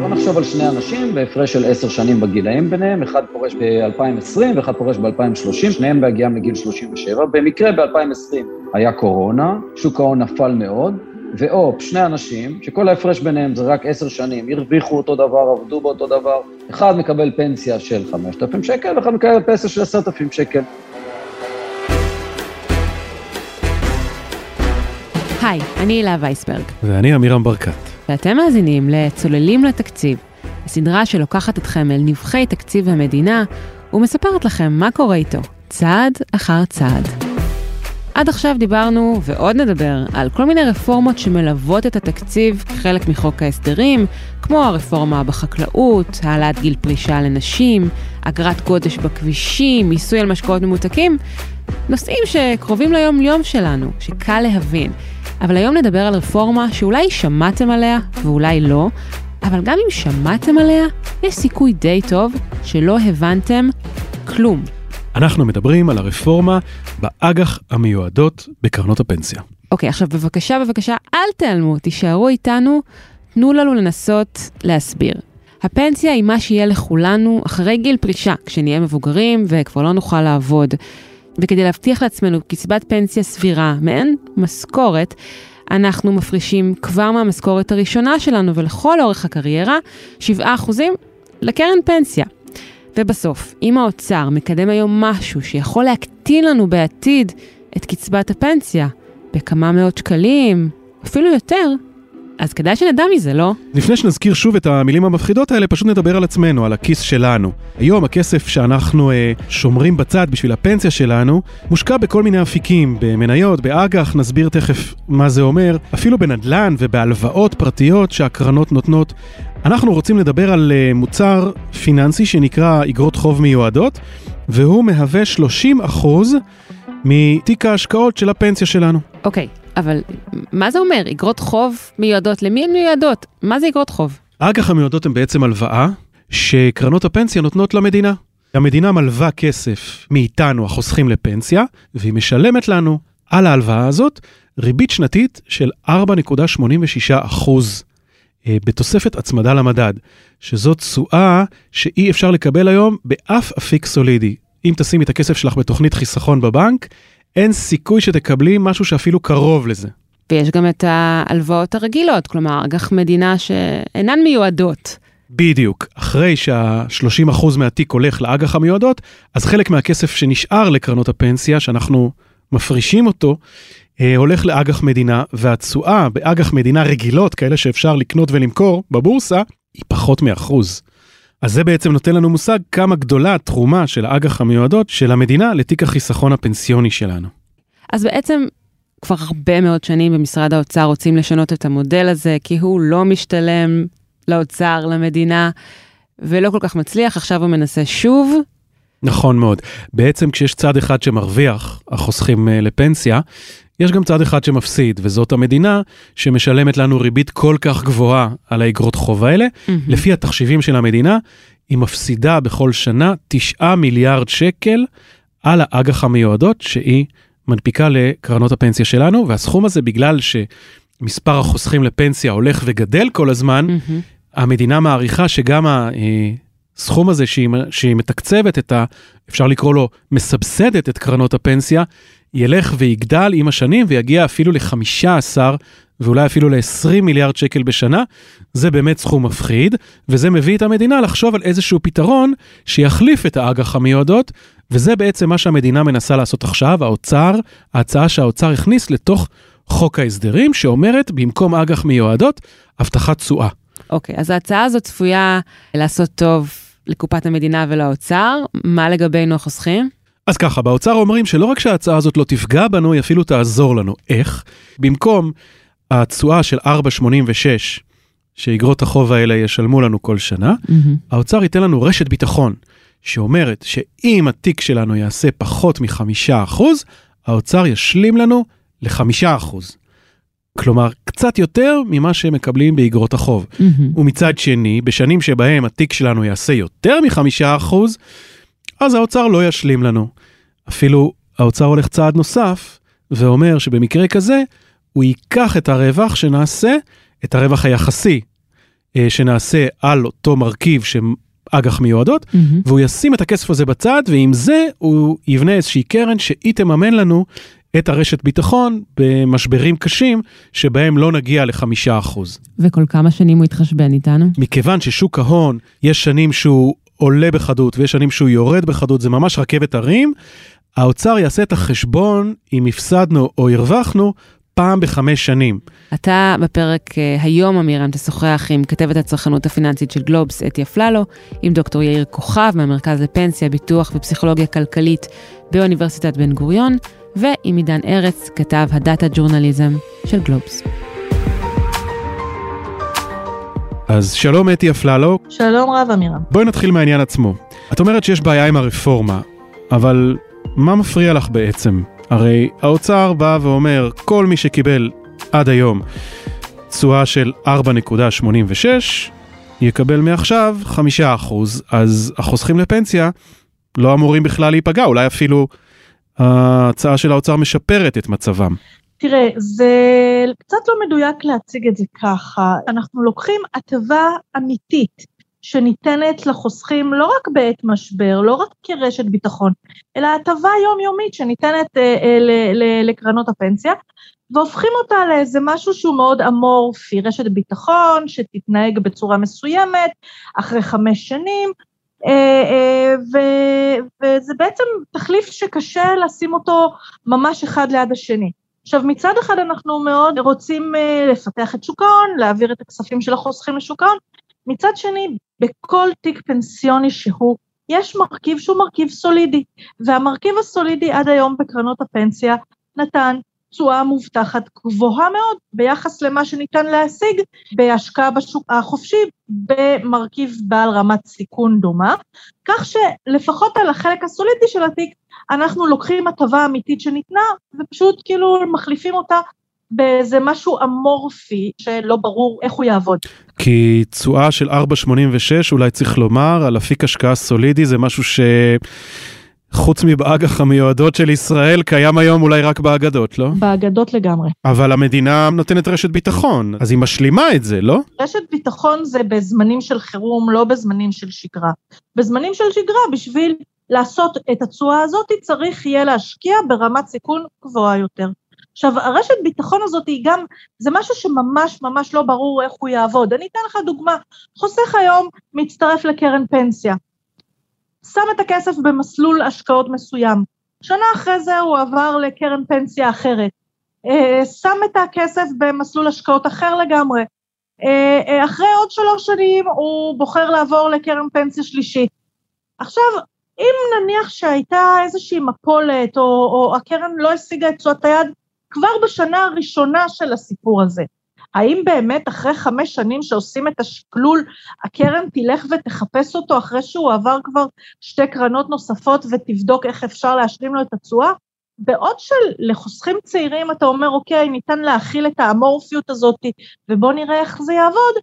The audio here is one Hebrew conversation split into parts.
בוא נחשוב על שני אנשים בהפרש של עשר שנים בגילאים ביניהם, אחד פורש ב-2020 ואחד פורש ב-2030, שניהם בהגיעם לגיל 37. במקרה ב-2020 היה קורונה, שוק ההון נפל מאוד, ואו שני אנשים, שכל ההפרש ביניהם זה רק עשר שנים, הרוויחו אותו דבר, עבדו באותו דבר, אחד מקבל פנסיה של 5,000 שקל ואחד מקבל פנסיה של 10,000 שקל. היי, אני הילה וייסברג. ואני עמירם ברקת. ואתם מאזינים ל"צוללים לתקציב", הסדרה שלוקחת אתכם אל נבחי תקציב המדינה ומספרת לכם מה קורה איתו, צעד אחר צעד. עד עכשיו דיברנו, ועוד נדבר, על כל מיני רפורמות שמלוות את התקציב כחלק מחוק ההסדרים, כמו הרפורמה בחקלאות, העלאת גיל פרישה לנשים, אגרת גודש בכבישים, מיסוי על משקאות ממותקים, נושאים שקרובים ליום-יום שלנו, שקל להבין. אבל היום נדבר על רפורמה שאולי שמעתם עליה ואולי לא, אבל גם אם שמעתם עליה, יש סיכוי די טוב שלא הבנתם כלום. אנחנו מדברים על הרפורמה באג"ח המיועדות בקרנות הפנסיה. אוקיי, עכשיו בבקשה, בבקשה, אל תיעלמו, תישארו איתנו, תנו לנו לנסות להסביר. הפנסיה היא מה שיהיה לכולנו אחרי גיל פרישה, כשנהיה מבוגרים וכבר לא נוכל לעבוד. וכדי להבטיח לעצמנו קצבת פנסיה סבירה, מעין משכורת, אנחנו מפרישים כבר מהמשכורת הראשונה שלנו ולכל אורך הקריירה 7% לקרן פנסיה. ובסוף, אם האוצר מקדם היום משהו שיכול להקטין לנו בעתיד את קצבת הפנסיה בכמה מאות שקלים, אפילו יותר, אז כדאי שנדע מזה, לא? לפני שנזכיר שוב את המילים המפחידות האלה, פשוט נדבר על עצמנו, על הכיס שלנו. היום הכסף שאנחנו אה, שומרים בצד בשביל הפנסיה שלנו, מושקע בכל מיני אפיקים, במניות, באג"ח, נסביר תכף מה זה אומר, אפילו בנדל"ן ובהלוואות פרטיות שהקרנות נותנות. אנחנו רוצים לדבר על אה, מוצר פיננסי שנקרא אגרות חוב מיועדות, והוא מהווה 30% מתיק ההשקעות של הפנסיה שלנו. אוקיי, אבל מה זה אומר? אגרות חוב מיועדות, למי הן מיועדות? מה זה אגרות חוב? האג"ח המיועדות הן בעצם הלוואה שקרנות הפנסיה נותנות למדינה. המדינה מלווה כסף מאיתנו, החוסכים לפנסיה, והיא משלמת לנו על ההלוואה הזאת ריבית שנתית של 4.86 אחוז. אה, בתוספת הצמדה למדד, שזו תשואה שאי אפשר לקבל היום באף אפיק סולידי. אם תשימי את הכסף שלך בתוכנית חיסכון בבנק, אין סיכוי שתקבלי משהו שאפילו קרוב לזה. ויש גם את ההלוואות הרגילות, כלומר, אג"ח מדינה שאינן מיועדות. בדיוק. אחרי שה-30% מהתיק הולך לאג"ח המיועדות, אז חלק מהכסף שנשאר לקרנות הפנסיה, שאנחנו מפרישים אותו, אה, הולך לאג"ח מדינה, והתשואה באג"ח מדינה רגילות, כאלה שאפשר לקנות ולמכור בבורסה, היא פחות מאחוז. אז זה בעצם נותן לנו מושג כמה גדולה התרומה של האג"ח המיועדות של המדינה לתיק החיסכון הפנסיוני שלנו. אז בעצם כבר הרבה מאוד שנים במשרד האוצר רוצים לשנות את המודל הזה, כי הוא לא משתלם לאוצר, למדינה, ולא כל כך מצליח, עכשיו הוא מנסה שוב. נכון מאוד. בעצם כשיש צד אחד שמרוויח, החוסכים אה, לפנסיה, יש גם צד אחד שמפסיד, וזאת המדינה שמשלמת לנו ריבית כל כך גבוהה על האגרות חוב האלה. Mm-hmm. לפי התחשיבים של המדינה, היא מפסידה בכל שנה 9 מיליארד שקל על האג"ח המיועדות שהיא מנפיקה לקרנות הפנסיה שלנו, והסכום הזה בגלל שמספר החוסכים לפנסיה הולך וגדל כל הזמן, mm-hmm. המדינה מעריכה שגם הסכום הזה שהיא, שהיא מתקצבת את ה... אפשר לקרוא לו מסבסדת את קרנות הפנסיה, ילך ויגדל עם השנים ויגיע אפילו ל-15 ואולי אפילו ל-20 מיליארד שקל בשנה, זה באמת סכום מפחיד, וזה מביא את המדינה לחשוב על איזשהו פתרון שיחליף את האג"ח המיועדות, וזה בעצם מה שהמדינה מנסה לעשות עכשיו, האוצר, ההצעה שהאוצר הכניס לתוך חוק ההסדרים, שאומרת במקום אג"ח מיועדות, הבטחת תשואה. אוקיי, okay, אז ההצעה הזאת צפויה לעשות טוב לקופת המדינה ולאוצר, מה לגבינו החוסכים? אז ככה, באוצר אומרים שלא רק שההצעה הזאת לא תפגע בנו, היא אפילו תעזור לנו. איך? במקום התשואה של 4.86, שאיגרות החוב האלה ישלמו לנו כל שנה, mm-hmm. האוצר ייתן לנו רשת ביטחון, שאומרת שאם התיק שלנו יעשה פחות מחמישה אחוז, האוצר ישלים לנו לחמישה אחוז. כלומר, קצת יותר ממה שהם מקבלים באיגרות החוב. Mm-hmm. ומצד שני, בשנים שבהם התיק שלנו יעשה יותר מחמישה אחוז, אז האוצר לא ישלים לנו. אפילו האוצר הולך צעד נוסף, ואומר שבמקרה כזה, הוא ייקח את הרווח שנעשה, את הרווח היחסי שנעשה על אותו מרכיב אג"ח מיועדות, mm-hmm. והוא ישים את הכסף הזה בצד, ועם זה הוא יבנה איזושהי קרן שהיא תממן לנו את הרשת ביטחון במשברים קשים שבהם לא נגיע לחמישה אחוז. וכל כמה שנים הוא יתחשבן איתנו? מכיוון ששוק ההון, יש שנים שהוא עולה בחדות ויש שנים שהוא יורד בחדות, זה ממש רכבת הרים, האוצר יעשה את החשבון אם הפסדנו או הרווחנו פעם בחמש שנים. אתה בפרק אה, היום, אמירם, תשוחח עם כתבת הצרכנות הפיננסית של גלובס, אתי אפללו, עם דוקטור יאיר כוכב מהמרכז לפנסיה, ביטוח ופסיכולוגיה כלכלית באוניברסיטת בן גוריון, ועם עידן ארץ, כתב הדאטה ג'ורנליזם של גלובס. אז שלום אתי אפללו. שלום רב אמירם. בואי נתחיל מהעניין עצמו. את אומרת שיש בעיה עם הרפורמה, אבל מה מפריע לך בעצם? הרי האוצר בא ואומר, כל מי שקיבל עד היום תשואה של 4.86, יקבל מעכשיו 5%, אז החוסכים לפנסיה לא אמורים בכלל להיפגע, אולי אפילו ההצעה של האוצר משפרת את מצבם. תראה, זה קצת לא מדויק להציג את זה ככה. אנחנו לוקחים הטבה אמיתית שניתנת לחוסכים לא רק בעת משבר, לא רק כרשת ביטחון, אלא הטבה יומיומית שניתנת אה, אה, ל, לקרנות הפנסיה, והופכים אותה לאיזה משהו שהוא מאוד אמורפי, רשת ביטחון שתתנהג בצורה מסוימת אחרי חמש שנים, אה, אה, ו, וזה בעצם תחליף שקשה לשים אותו ממש אחד ליד השני. עכשיו מצד אחד אנחנו מאוד רוצים אה, לפתח את שוק ההון, להעביר את הכספים של החוסכים לשוק ההון, מצד שני בכל תיק פנסיוני שהוא, יש מרכיב שהוא מרכיב סולידי, והמרכיב הסולידי עד היום בקרנות הפנסיה נתן תשואה מובטחת גבוהה מאוד ביחס למה שניתן להשיג בהשקעה בשוק החופשי במרכיב בעל רמת סיכון דומה, כך שלפחות על החלק הסולידי של התיק אנחנו לוקחים הטבה אמיתית שניתנה ופשוט כאילו מחליפים אותה באיזה משהו אמורפי שלא ברור איך הוא יעבוד. כי תשואה של 4.86 אולי צריך לומר על אפיק השקעה סולידי זה משהו ש... חוץ מבאג"ח המיועדות של ישראל, קיים היום אולי רק באגדות, לא? באגדות לגמרי. אבל המדינה נותנת רשת ביטחון, אז היא משלימה את זה, לא? רשת ביטחון זה בזמנים של חירום, לא בזמנים של שגרה. בזמנים של שגרה, בשביל לעשות את התשואה הזאת, צריך יהיה להשקיע ברמת סיכון גבוהה יותר. עכשיו, הרשת ביטחון הזאת היא גם, זה משהו שממש ממש לא ברור איך הוא יעבוד. אני אתן לך דוגמה, חוסך היום מצטרף לקרן פנסיה. שם את הכסף במסלול השקעות מסוים. שנה אחרי זה הוא עבר לקרן פנסיה אחרת. אה, שם את הכסף במסלול השקעות אחר לגמרי. אה, אה, אחרי עוד שלוש שנים הוא בוחר לעבור לקרן פנסיה שלישית. עכשיו, אם נניח שהייתה איזושהי מפולת, או, או הקרן לא השיגה את תשואת היד, כבר בשנה הראשונה של הסיפור הזה, האם באמת אחרי חמש שנים שעושים את השקלול, הקרן תלך ותחפש אותו אחרי שהוא עבר כבר שתי קרנות נוספות ותבדוק איך אפשר להשלים לו את התשואה? בעוד שלחוסכים צעירים אתה אומר, אוקיי, ניתן להכיל את האמורפיות הזאת ובוא נראה איך זה יעבוד,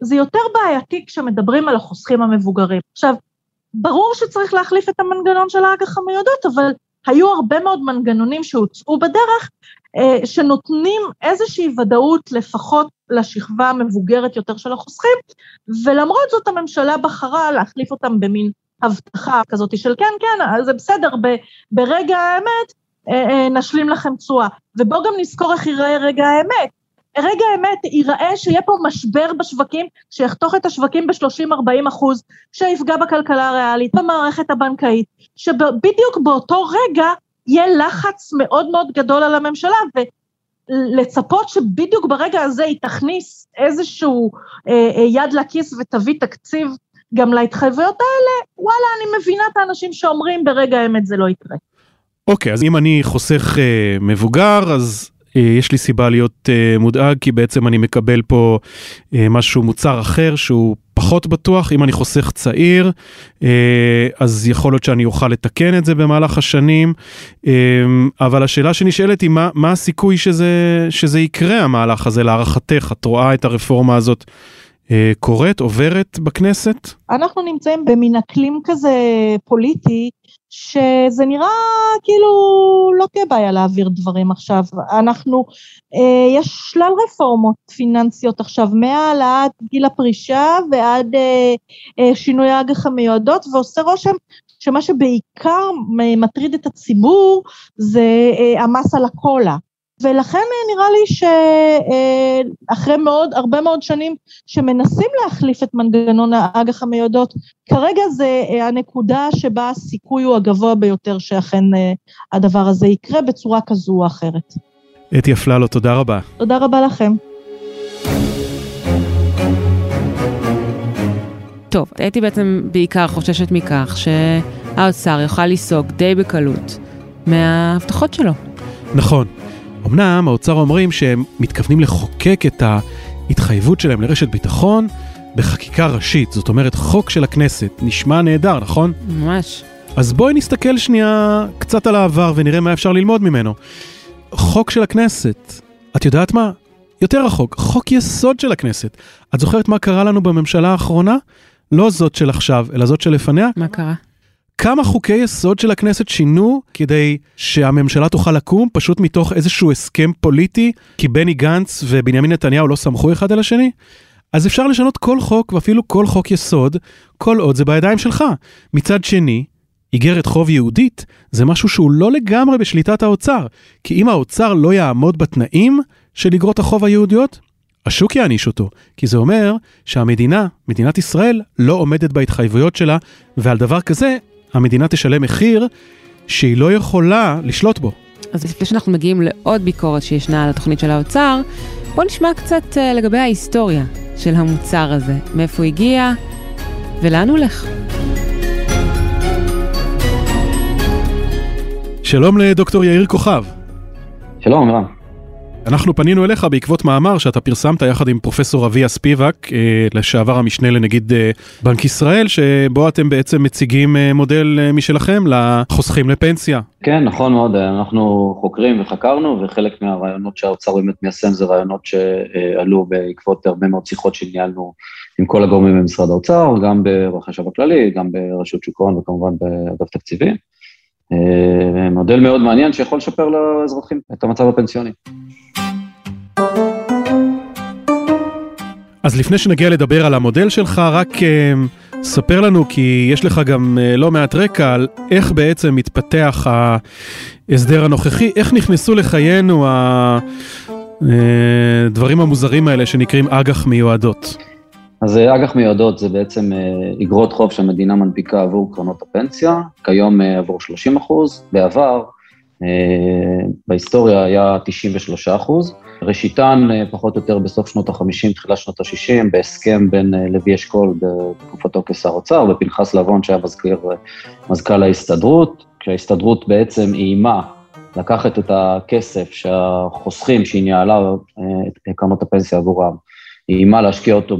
זה יותר בעייתי כשמדברים על החוסכים המבוגרים. עכשיו, ברור שצריך להחליף את המנגנון של האג"ח המיועדות, אבל היו הרבה מאוד מנגנונים שהוצאו בדרך, אה, שנותנים איזושהי ודאות לפחות לשכבה המבוגרת יותר של החוסכים, ולמרות זאת הממשלה בחרה להחליף אותם במין הבטחה כזאת של כן, כן, זה בסדר, ברגע האמת אה, אה, נשלים לכם תשואה. ובואו גם נזכור איך ייראה רגע האמת. רגע האמת ייראה שיהיה פה משבר בשווקים, שיחתוך את השווקים ב-30-40 אחוז, שיפגע בכלכלה הריאלית, במערכת הבנקאית, שבדיוק באותו רגע יהיה לחץ מאוד מאוד גדול על הממשלה, ולצפות שבדיוק ברגע הזה היא תכניס איזשהו אה, אה, יד לכיס ותביא תקציב גם להתחייבויות האלה, וואלה, אני מבינה את האנשים שאומרים ברגע האמת זה לא יקרה. אוקיי, okay, אז אם אני חוסך אה, מבוגר, אז יש לי סיבה להיות אה, מודאג, כי בעצם אני מקבל פה אה, משהו, מוצר אחר שהוא פחות בטוח. אם אני חוסך צעיר, אז יכול להיות שאני אוכל לתקן את זה במהלך השנים. אבל השאלה שנשאלת היא, מה, מה הסיכוי שזה, שזה יקרה, המהלך הזה, להערכתך? את רואה את הרפורמה הזאת קורית, עוברת בכנסת? אנחנו נמצאים במין אקלים כזה פוליטי, שזה נראה כאילו לא תהיה בעיה להעביר דברים עכשיו. אנחנו, אה, יש שלל רפורמות פיננסיות עכשיו, מהעלאת גיל הפרישה ועד אה, אה, שינוי האג"ח המיועדות, ועושה רושם שמה שבעיקר מטריד את הציבור זה אה, המס על הקולה. ולכן נראה לי שאחרי מאוד, הרבה מאוד שנים שמנסים להחליף את מנגנון האג"ח המיועדות, כרגע זה הנקודה שבה הסיכוי הוא הגבוה ביותר שאכן הדבר הזה יקרה בצורה כזו או אחרת. אתי אפללו, תודה רבה. תודה רבה לכם. טוב, אתי בעצם בעיקר חוששת מכך שהאוצר יוכל לסוג די בקלות מההבטחות שלו. נכון. אמנם האוצר אומרים שהם מתכוונים לחוקק את ההתחייבות שלהם לרשת ביטחון בחקיקה ראשית, זאת אומרת חוק של הכנסת. נשמע נהדר, נכון? ממש. אז בואי נסתכל שנייה קצת על העבר ונראה מה אפשר ללמוד ממנו. חוק של הכנסת, את יודעת מה? יותר רחוק, חוק יסוד של הכנסת. את זוכרת מה קרה לנו בממשלה האחרונה? לא זאת של עכשיו, אלא זאת שלפניה? מה קרה? כמה חוקי יסוד של הכנסת שינו כדי שהממשלה תוכל לקום פשוט מתוך איזשהו הסכם פוליטי, כי בני גנץ ובנימין נתניהו לא סמכו אחד על השני? אז אפשר לשנות כל חוק ואפילו כל חוק יסוד, כל עוד זה בידיים שלך. מצד שני, איגרת חוב יהודית זה משהו שהוא לא לגמרי בשליטת האוצר, כי אם האוצר לא יעמוד בתנאים של איגרות החוב היהודיות, השוק יעניש אותו, כי זה אומר שהמדינה, מדינת ישראל, לא עומדת בהתחייבויות שלה, ועל דבר כזה המדינה תשלם מחיר שהיא לא יכולה לשלוט בו. אז לפני שאנחנו מגיעים לעוד ביקורת שישנה על התוכנית של האוצר, בוא נשמע קצת אה, לגבי ההיסטוריה של המוצר הזה, מאיפה הוא הגיע ולאן הוא הולך. שלום לדוקטור יאיר כוכב. שלום, רם. אנחנו פנינו אליך בעקבות מאמר שאתה פרסמת יחד עם פרופסור אביה ספיבק, אה, לשעבר המשנה לנגיד אה, בנק ישראל, שבו אתם בעצם מציגים אה, מודל משלכם לחוסכים לפנסיה. כן, נכון מאוד, אנחנו חוקרים וחקרנו, וחלק מהרעיונות שהאוצר באמת מיישם זה רעיונות שעלו בעקבות הרבה מאוד שיחות שניהלנו עם כל הגורמים במשרד האוצר, גם בחשב הכללי, גם ברשות שוק ההון וכמובן באגף תקציבים. מודל מאוד מעניין שיכול לשפר לאזרחים את המצב הפנסיוני. אז לפני שנגיע לדבר על המודל שלך, רק uh, ספר לנו, כי יש לך גם uh, לא מעט רקע על איך בעצם מתפתח ההסדר הנוכחי, איך נכנסו לחיינו הדברים המוזרים האלה שנקראים אג"ח מיועדות. אז אג"ח מיועדות זה בעצם אגרות חוב שהמדינה מנפיקה עבור קרנות הפנסיה, כיום עבור 30 אחוז, בעבר, בהיסטוריה היה 93 אחוז. ראשיתן אה, פחות או יותר בסוף שנות ה-50, תחילת שנות ה-60, בהסכם בין אה, לוי אשכול בתקופתו כשר אוצר, ופנחס לבון שהיה מזכיר, אה, מזכ"ל ההסתדרות, כשההסתדרות בעצם איימה לקחת את הכסף שהחוסכים שהיא ניהלה את קרנות הפנסיה עבורם, היא איימה להשקיע אותו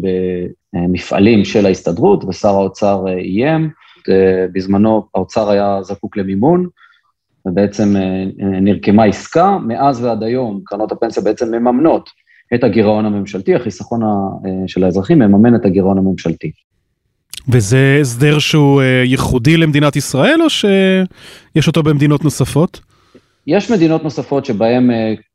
במפעלים של ההסתדרות, ושר האוצר איים. בזמנו האוצר היה זקוק למימון, ובעצם אה, אה, נרקמה עסקה, מאז ועד היום קרנות הפנסיה בעצם מממנות את הגירעון הממשלתי, החיסכון אה, של האזרחים מממן את הגירעון הממשלתי. וזה הסדר שהוא ייחודי למדינת ישראל, או שיש אותו במדינות נוספות? יש מדינות נוספות שבהן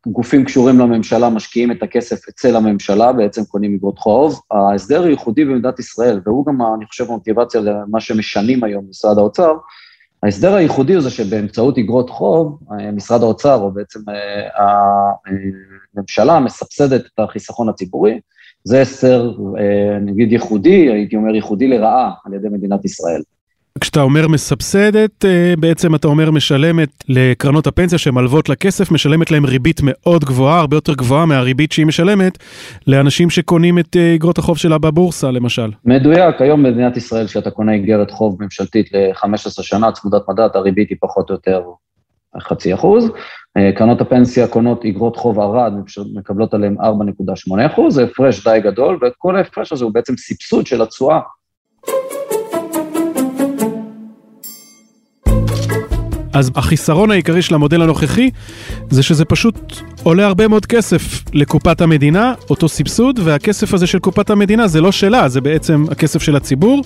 גופים קשורים לממשלה משקיעים את הכסף אצל הממשלה, בעצם קונים אגרות חוב. ההסדר הוא ייחודי במדינת ישראל, והוא גם, אני חושב, מוטיבציה למה שמשנים היום במשרד האוצר, ההסדר הייחודי הוא זה שבאמצעות אגרות חוב, משרד האוצר, או בעצם אה, הממשלה, מסבסדת את החיסכון הציבורי. זה הסדר, אה, נגיד, ייחודי, הייתי אומר ייחודי לרעה על ידי מדינת ישראל. כשאתה אומר מסבסדת, אה, בעצם אתה אומר משלמת לקרנות הפנסיה שמלוות לכסף, משלמת להם ריבית מאוד גבוהה, הרבה יותר גבוהה מהריבית שהיא משלמת לאנשים שקונים את אה, אגרות החוב שלה בבורסה, למשל. מדויק, היום במדינת ישראל, כשאתה קונה אגרת חוב ממשלתית ל-15 שנה, צמודת מדד, הריבית היא פחות או יותר חצי אחוז. אה, קרנות הפנסיה קונות אגרות חוב ערד, מקבלות עליהן 4.8 אחוז, זה הפרש די גדול, וכל ההפרש הזה הוא בעצם סבסוד של התשואה אז החיסרון העיקרי של המודל הנוכחי זה שזה פשוט עולה הרבה מאוד כסף לקופת המדינה, אותו סבסוד, והכסף הזה של קופת המדינה זה לא שלה, זה בעצם הכסף של הציבור,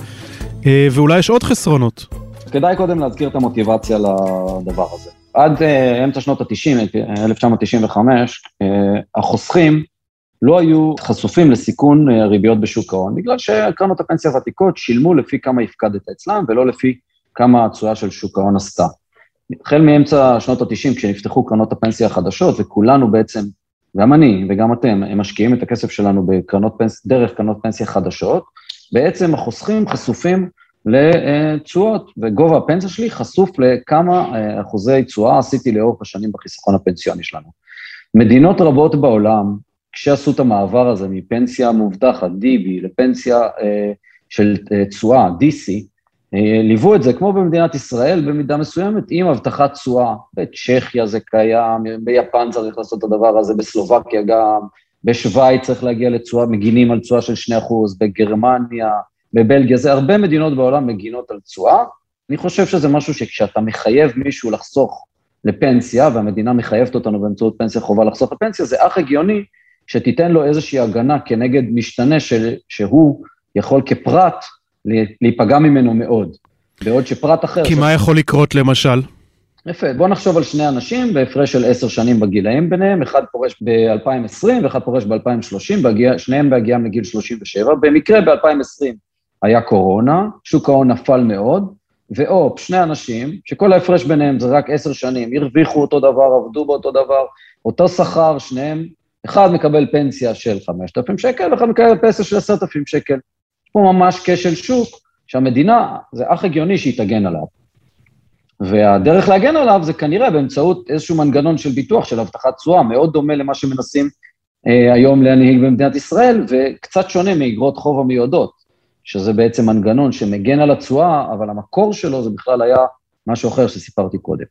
אה, ואולי יש עוד חסרונות. כדאי קודם להזכיר את המוטיבציה לדבר הזה. עד uh, אמצע שנות ה-90, 1995, uh, החוסכים לא היו חשופים לסיכון ריביות בשוק ההון, בגלל שקרנות הפנסיה הוותיקות שילמו לפי כמה הפקדת אצלם, ולא לפי כמה התשואה של שוק ההון עשתה. החל מאמצע שנות ה-90, כשנפתחו קרנות הפנסיה החדשות, וכולנו בעצם, גם אני וגם אתם, הם משקיעים את הכסף שלנו בקרנות פנס, דרך קרנות פנסיה חדשות, בעצם החוסכים חשופים לתשואות, וגובה הפנסיה שלי חשוף לכמה אה, אחוזי תשואה עשיתי לאורך השנים בחיסכון הפנסיוני שלנו. מדינות רבות בעולם, כשעשו את המעבר הזה מפנסיה מובטחת, DB, לפנסיה אה, של אה, תשואה, DC, ליוו את זה, כמו במדינת ישראל, במידה מסוימת, עם הבטחת תשואה. בצ'כיה זה קיים, ביפן צריך לעשות את הדבר הזה, בסלובקיה גם, בשוויץ צריך להגיע לתשואה, מגינים על תשואה של 2%, בגרמניה, בבלגיה, זה הרבה מדינות בעולם מגינות על תשואה. אני חושב שזה משהו שכשאתה מחייב מישהו לחסוך לפנסיה, והמדינה מחייבת אותנו באמצעות פנסיה חובה לחסוך לפנסיה, זה אך הגיוני שתיתן לו איזושהי הגנה כנגד משתנה של, שהוא יכול כפרט להיפגע ממנו מאוד. בעוד שפרט אחר... כי. מה יכול לקרות למשל? יפה, בוא נחשוב על שני אנשים בהפרש של עשר שנים בגילאים ביניהם, אחד פורש ב-2020 ואחד פורש ב-2030, שניהם בהגיעם לגיל 37. במקרה ב-2020 היה קורונה, שוק ההון נפל מאוד, והופ, שני אנשים, שכל ההפרש ביניהם זה רק עשר שנים, הרוויחו אותו דבר, עבדו באותו דבר, אותו שכר, שניהם, אחד מקבל פנסיה של 5,000 שקל, ואחד מקבל פנסיה של 10,000 שקל. פה ממש כשל שוק, שהמדינה, זה אך הגיוני שהיא תגן עליו. והדרך להגן עליו זה כנראה באמצעות איזשהו מנגנון של ביטוח, של הבטחת תשואה, מאוד דומה למה שמנסים אה, היום להנהיג במדינת ישראל, וקצת שונה מאגרות חוב המיועדות. שזה בעצם מנגנון שמגן על התשואה, אבל המקור שלו זה בכלל היה משהו אחר שסיפרתי קודם.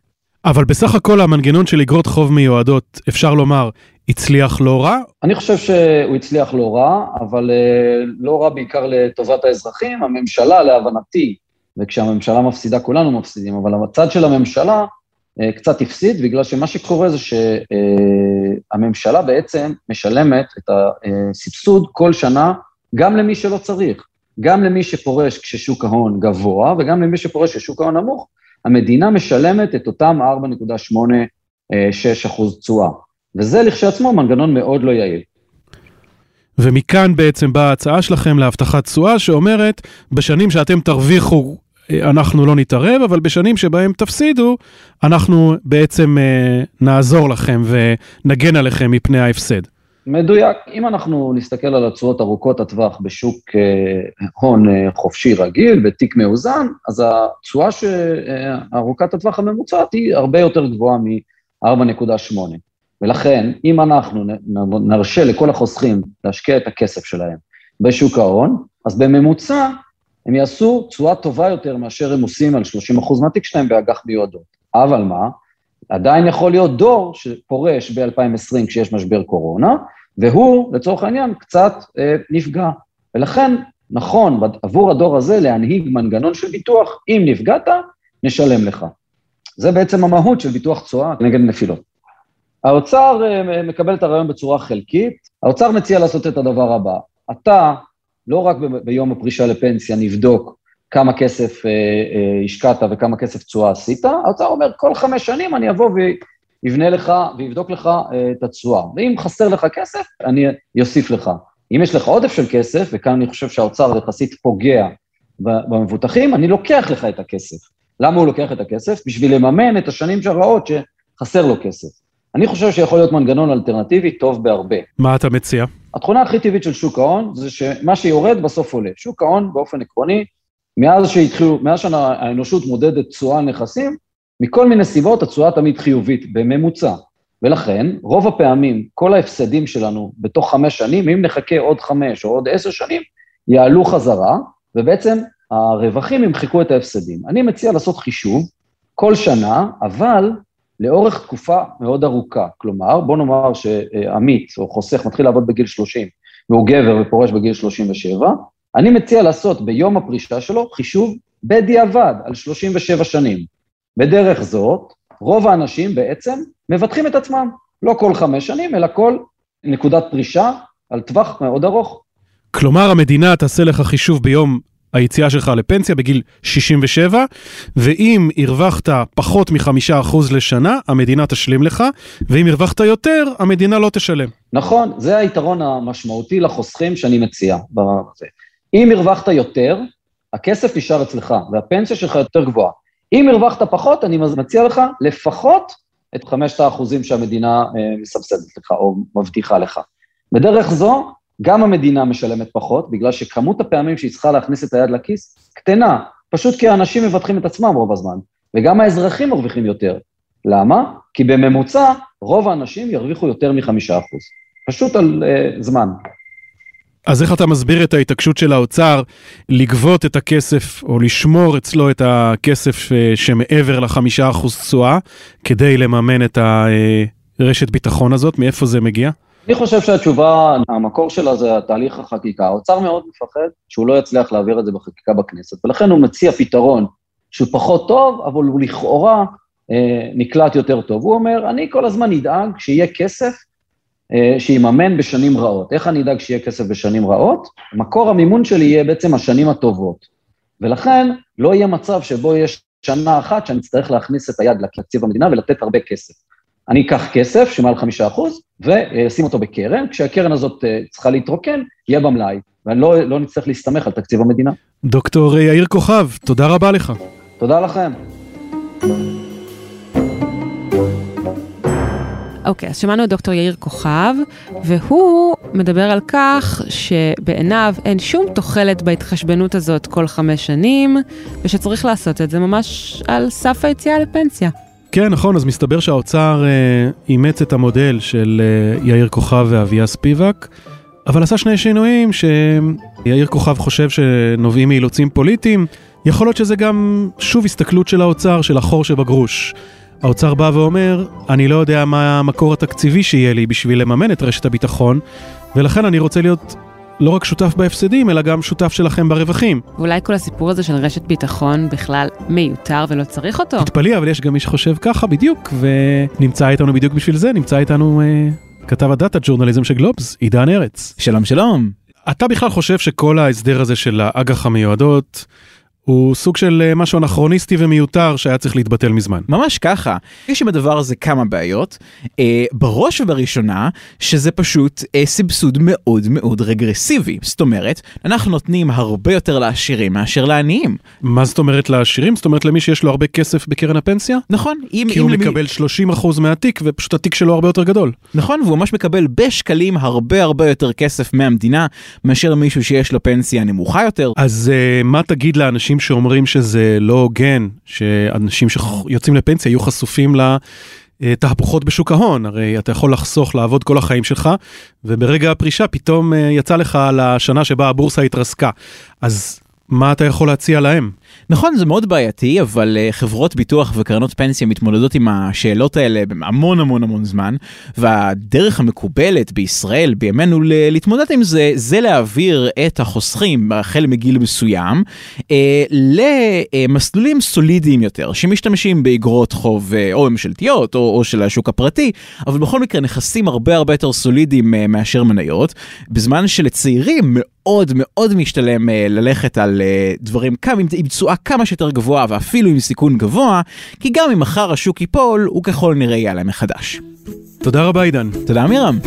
אבל בסך הכל המנגנון של אגרות חוב מיועדות, אפשר לומר, הצליח לא רע? אני חושב שהוא הצליח לא רע, אבל אה, לא רע בעיקר לטובת האזרחים. הממשלה, להבנתי, וכשהממשלה מפסידה כולנו מפסידים, אבל הצד של הממשלה אה, קצת הפסיד, בגלל שמה שקורה זה שהממשלה אה, בעצם משלמת את הסבסוד כל שנה גם למי שלא צריך. גם למי שפורש כששוק ההון גבוה וגם למי שפורש כששוק ההון נמוך, המדינה משלמת את אותם 4.86 אחוז תשואה. וזה לכשעצמו מנגנון מאוד לא יעיל. ומכאן בעצם באה ההצעה שלכם להבטחת תשואה שאומרת, בשנים שאתם תרוויחו אה, אנחנו לא נתערב, אבל בשנים שבהם תפסידו, אנחנו בעצם אה, נעזור לכם ונגן עליכם מפני ההפסד. מדויק. אם אנחנו נסתכל על התשואות ארוכות הטווח בשוק אה, הון אה, חופשי רגיל, בתיק מאוזן, אז התשואה אה, ארוכת הטווח הממוצעת היא הרבה יותר גבוהה מ-4.8. ולכן, אם אנחנו נרשה לכל החוסכים להשקיע את הכסף שלהם בשוק ההון, אז בממוצע הם יעשו תשואה טובה יותר מאשר הם עושים על 30% מהתיק שלהם באג"ח מיועדות. אבל מה? עדיין יכול להיות דור שפורש ב-2020 כשיש משבר קורונה, והוא, לצורך העניין, קצת אה, נפגע. ולכן, נכון, עבור הדור הזה להנהיג מנגנון של ביטוח, אם נפגעת, נשלם לך. זה בעצם המהות של ביטוח תשואה נגד נפילות. האוצר אה, מקבל את הרעיון בצורה חלקית, האוצר מציע לעשות את הדבר הבא, אתה, לא רק ביום הפרישה לפנסיה נבדוק כמה כסף אה, אה, השקעת וכמה כסף תשואה עשית, האוצר אומר, כל חמש שנים אני אבוא ויבנה לך ויבדוק לך אה, את התשואה. ואם חסר לך כסף, אני אוסיף לך. אם יש לך עודף של כסף, וכאן אני חושב שהאוצר יחסית פוגע במבוטחים, אני לוקח לך את הכסף. למה הוא לוקח את הכסף? בשביל לממן את השנים הרעות שחסר לו כסף. אני חושב שיכול להיות מנגנון אלטרנטיבי טוב בהרבה. מה אתה מציע? התכונה הכי טבעית של שוק ההון זה שמה שיורד בסוף עולה. שוק ההון באופן עקרוני מאז שהתחילו, מאז שהאנושות מודדת תשואה על נכסים, מכל מיני סיבות התשואה תמיד חיובית, בממוצע. ולכן, רוב הפעמים, כל ההפסדים שלנו בתוך חמש שנים, אם נחכה עוד חמש או עוד עשר שנים, יעלו חזרה, ובעצם הרווחים ימחקו את ההפסדים. אני מציע לעשות חישוב כל שנה, אבל לאורך תקופה מאוד ארוכה. כלומר, בוא נאמר שעמית או חוסך מתחיל לעבוד בגיל 30, והוא גבר ופורש בגיל 37, אני מציע לעשות ביום הפרישה שלו חישוב בדיעבד על 37 שנים. בדרך זאת, רוב האנשים בעצם מבטחים את עצמם, לא כל חמש שנים, אלא כל נקודת פרישה על טווח מאוד ארוך. כלומר, המדינה תעשה לך חישוב ביום היציאה שלך לפנסיה בגיל 67, ואם הרווחת פחות מחמישה אחוז לשנה, המדינה תשלים לך, ואם הרווחת יותר, המדינה לא תשלם. נכון, זה היתרון המשמעותי לחוסכים שאני מציע. אם הרווחת יותר, הכסף נשאר אצלך, והפנסיה שלך יותר גבוהה. אם הרווחת פחות, אני מציע לך לפחות את חמשת האחוזים שהמדינה אה, מסבסדת לך או מבטיחה לך. בדרך זו, גם המדינה משלמת פחות, בגלל שכמות הפעמים שהיא צריכה להכניס את היד לכיס קטנה, פשוט כי האנשים מבטחים את עצמם רוב הזמן, וגם האזרחים מרוויחים יותר. למה? כי בממוצע רוב האנשים ירוויחו יותר מחמישה אחוז. פשוט על uh, זמן. אז איך אתה מסביר את ההתעקשות של האוצר לגבות את הכסף או לשמור אצלו את הכסף אה, שמעבר לחמישה אחוז תשואה כדי לממן את הרשת ביטחון הזאת? מאיפה זה מגיע? אני חושב שהתשובה, המקור שלה זה תהליך החקיקה. האוצר מאוד מפחד שהוא לא יצליח להעביר את זה בחקיקה בכנסת, ולכן הוא מציע פתרון שהוא פחות טוב, אבל הוא לכאורה אה, נקלט יותר טוב. הוא אומר, אני כל הזמן אדאג שיהיה כסף אה, שיממן בשנים רעות. איך אני אדאג שיהיה כסף בשנים רעות? מקור המימון שלי יהיה בעצם השנים הטובות. ולכן לא יהיה מצב שבו יש שנה אחת שאני אצטרך להכניס את היד לתקציב המדינה ולתת הרבה כסף. אני אקח כסף שמעל חמישה אחוז, ואשים אותו בקרן, כשהקרן הזאת אה, צריכה להתרוקן, יהיה במלאי, ואני לא, לא נצטרך להסתמך על תקציב המדינה. דוקטור יאיר כוכב, תודה רבה לך. תודה לכם. אוקיי, okay, אז שמענו את דוקטור יאיר כוכב, והוא מדבר על כך שבעיניו אין שום תוחלת בהתחשבנות הזאת כל חמש שנים, ושצריך לעשות את זה ממש על סף היציאה לפנסיה. כן, נכון, אז מסתבר שהאוצר אה, אימץ את המודל של אה, יאיר כוכב ואביה ספיבק, אבל עשה שני שינויים שיאיר כוכב חושב שנובעים מאילוצים פוליטיים. יכול להיות שזה גם שוב הסתכלות של האוצר, של החור שבגרוש. האוצר בא ואומר, אני לא יודע מה המקור התקציבי שיהיה לי בשביל לממן את רשת הביטחון, ולכן אני רוצה להיות לא רק שותף בהפסדים, אלא גם שותף שלכם ברווחים. ואולי כל הסיפור הזה של רשת ביטחון בכלל מיותר ולא צריך אותו? תתפלאי, אבל יש גם מי שחושב ככה בדיוק, ונמצא איתנו בדיוק בשביל זה, נמצא איתנו אה, כתב הדאטה ג'ורנליזם של גלובס, עידן ארץ. שלום שלום. אתה בכלל חושב שכל ההסדר הזה של האג"ח המיועדות, הוא סוג של אה, משהו אנכרוניסטי ומיותר שהיה צריך להתבטל מזמן. ממש ככה. יש עם הדבר הזה כמה בעיות. אה, בראש ובראשונה, שזה פשוט אה, סבסוד מאוד מאוד רגרסיבי. זאת אומרת, אנחנו נותנים הרבה יותר לעשירים מאשר לעניים. מה זאת אומרת לעשירים? זאת אומרת למי שיש לו הרבה כסף בקרן הפנסיה? נכון. אם, כי אם הוא למי... מקבל 30% מהתיק ופשוט התיק שלו הרבה יותר גדול. נכון, והוא ממש מקבל בשקלים הרבה הרבה יותר כסף מהמדינה מאשר מישהו שיש לו פנסיה נמוכה יותר. אז uh, מה תגיד לאנשים שאומרים שזה לא הוגן, שאנשים שיוצאים לפנסיה יהיו חשופים לתהפוכות בשוק ההון, הרי אתה יכול לחסוך, לעבוד כל החיים שלך, וברגע הפרישה פתאום אה, יצא לך לשנה שבה הבורסה התרסקה. אז מה אתה יכול להציע להם? נכון, זה מאוד בעייתי, אבל uh, חברות ביטוח וקרנות פנסיה מתמודדות עם השאלות האלה המון המון המון זמן, והדרך המקובלת בישראל בימינו להתמודד עם זה, זה להעביר את החוסכים החל מגיל מסוים uh, למסלולים סולידיים יותר, שמשתמשים באגרות חוב uh, או ממשלתיות או, או של השוק הפרטי, אבל בכל מקרה נכסים הרבה הרבה יותר סולידיים uh, מאשר מניות, בזמן שלצעירים מאוד מאוד משתלם ללכת על דברים עם תשואה כמה שיותר גבוהה ואפילו עם סיכון גבוה, כי גם אם מחר השוק ייפול, הוא ככל נראה יעלה מחדש. תודה רבה עידן. תודה מירם.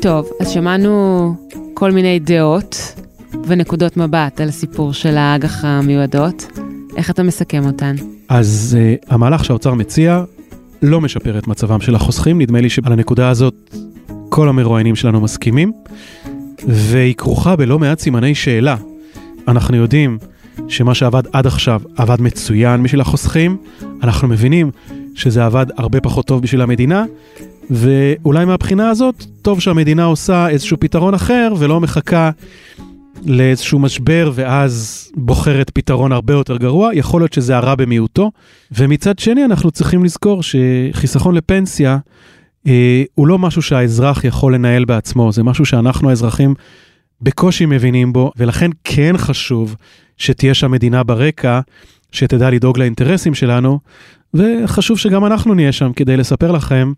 טוב, אז שמענו כל מיני דעות ונקודות מבט על הסיפור של האג"ח המיועדות. איך אתה מסכם אותן? אז uh, המהלך שהאוצר מציע לא משפר את מצבם של החוסכים, נדמה לי שעל הנקודה הזאת כל המרואיינים שלנו מסכימים. והיא כרוכה בלא מעט סימני שאלה. אנחנו יודעים שמה שעבד עד עכשיו עבד מצוין בשביל החוסכים, אנחנו מבינים שזה עבד הרבה פחות טוב בשביל המדינה, ואולי מהבחינה הזאת, טוב שהמדינה עושה איזשהו פתרון אחר ולא מחכה לאיזשהו משבר ואז בוחרת פתרון הרבה יותר גרוע, יכול להיות שזה הרע במיעוטו. ומצד שני אנחנו צריכים לזכור שחיסכון לפנסיה הוא לא משהו שהאזרח יכול לנהל בעצמו, זה משהו שאנחנו האזרחים בקושי מבינים בו, ולכן כן חשוב שתהיה שם מדינה ברקע, שתדע לדאוג לאינטרסים שלנו, וחשוב שגם אנחנו נהיה שם כדי לספר לכם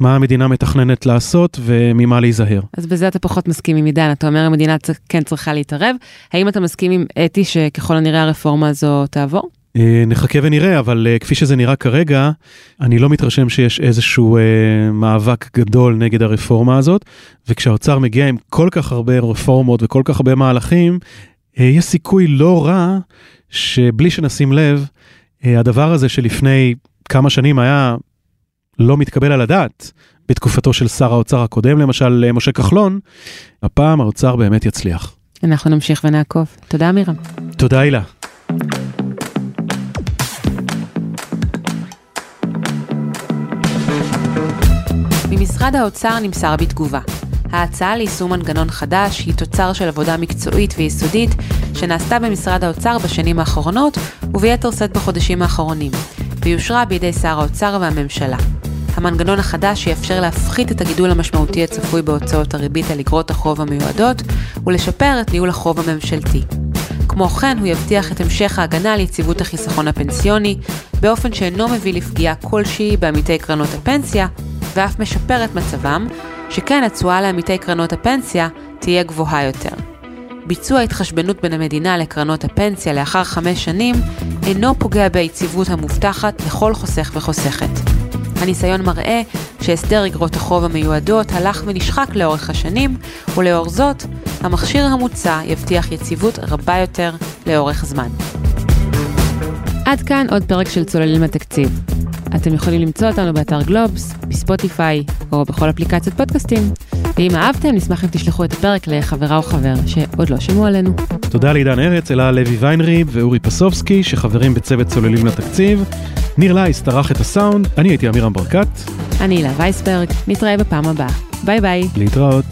מה המדינה מתכננת לעשות וממה להיזהר. אז בזה אתה פחות מסכים עם עידן, אתה אומר המדינה כן צריכה להתערב. האם אתה מסכים עם אתי שככל הנראה הרפורמה הזו תעבור? אה, נחכה ונראה, אבל אה, כפי שזה נראה כרגע, אני לא מתרשם שיש איזשהו אה, מאבק גדול נגד הרפורמה הזאת, וכשהאוצר מגיע עם כל כך הרבה רפורמות וכל כך הרבה מהלכים, יש סיכוי לא רע שבלי שנשים לב, הדבר הזה שלפני כמה שנים היה לא מתקבל על הדעת, בתקופתו של שר האוצר הקודם, למשל משה כחלון, הפעם האוצר באמת יצליח. אנחנו נמשיך ונעקוב. תודה, מירם. תודה, הילה. ממשרד האוצר נמסר בתגובה. ההצעה ליישום מנגנון חדש היא תוצר של עבודה מקצועית ויסודית שנעשתה במשרד האוצר בשנים האחרונות וביתר שאת בחודשים האחרונים, ויושרה בידי שר האוצר והממשלה. המנגנון החדש יאפשר להפחית את הגידול המשמעותי הצפוי בהוצאות הריבית על אגרות החוב המיועדות ולשפר את ניהול החוב הממשלתי. כמו כן, הוא יבטיח את המשך ההגנה על יציבות החיסכון הפנסיוני, באופן שאינו מביא לפגיעה כלשהי בעמיתי קרנות הפנסיה, ואף משפר את מצבם, שכן התשואה לעמיתי קרנות הפנסיה תהיה גבוהה יותר. ביצוע התחשבנות בין המדינה לקרנות הפנסיה לאחר חמש שנים אינו פוגע ביציבות המובטחת לכל חוסך וחוסכת. הניסיון מראה שהסדר אגרות החוב המיועדות הלך ונשחק לאורך השנים, ולאור זאת, המכשיר המוצע יבטיח יציבות רבה יותר לאורך זמן. עד כאן עוד פרק של צוללים לתקציב. אתם יכולים למצוא אותנו באתר גלובס, בספוטיפיי או בכל אפליקציות פודקאסטים. ואם אהבתם, נשמח אם תשלחו את הפרק לחברה או חבר שעוד לא שמעו עלינו. תודה לעידן ארץ, אלה לוי ויינריב ואורי פסובסקי, שחברים בצוות צוללים לתקציב. ניר לייס ערך את הסאונד, אני הייתי אמירם ברקת. אני הילה וייסברג, נתראה בפעם הבאה. ביי ביי. להתראות.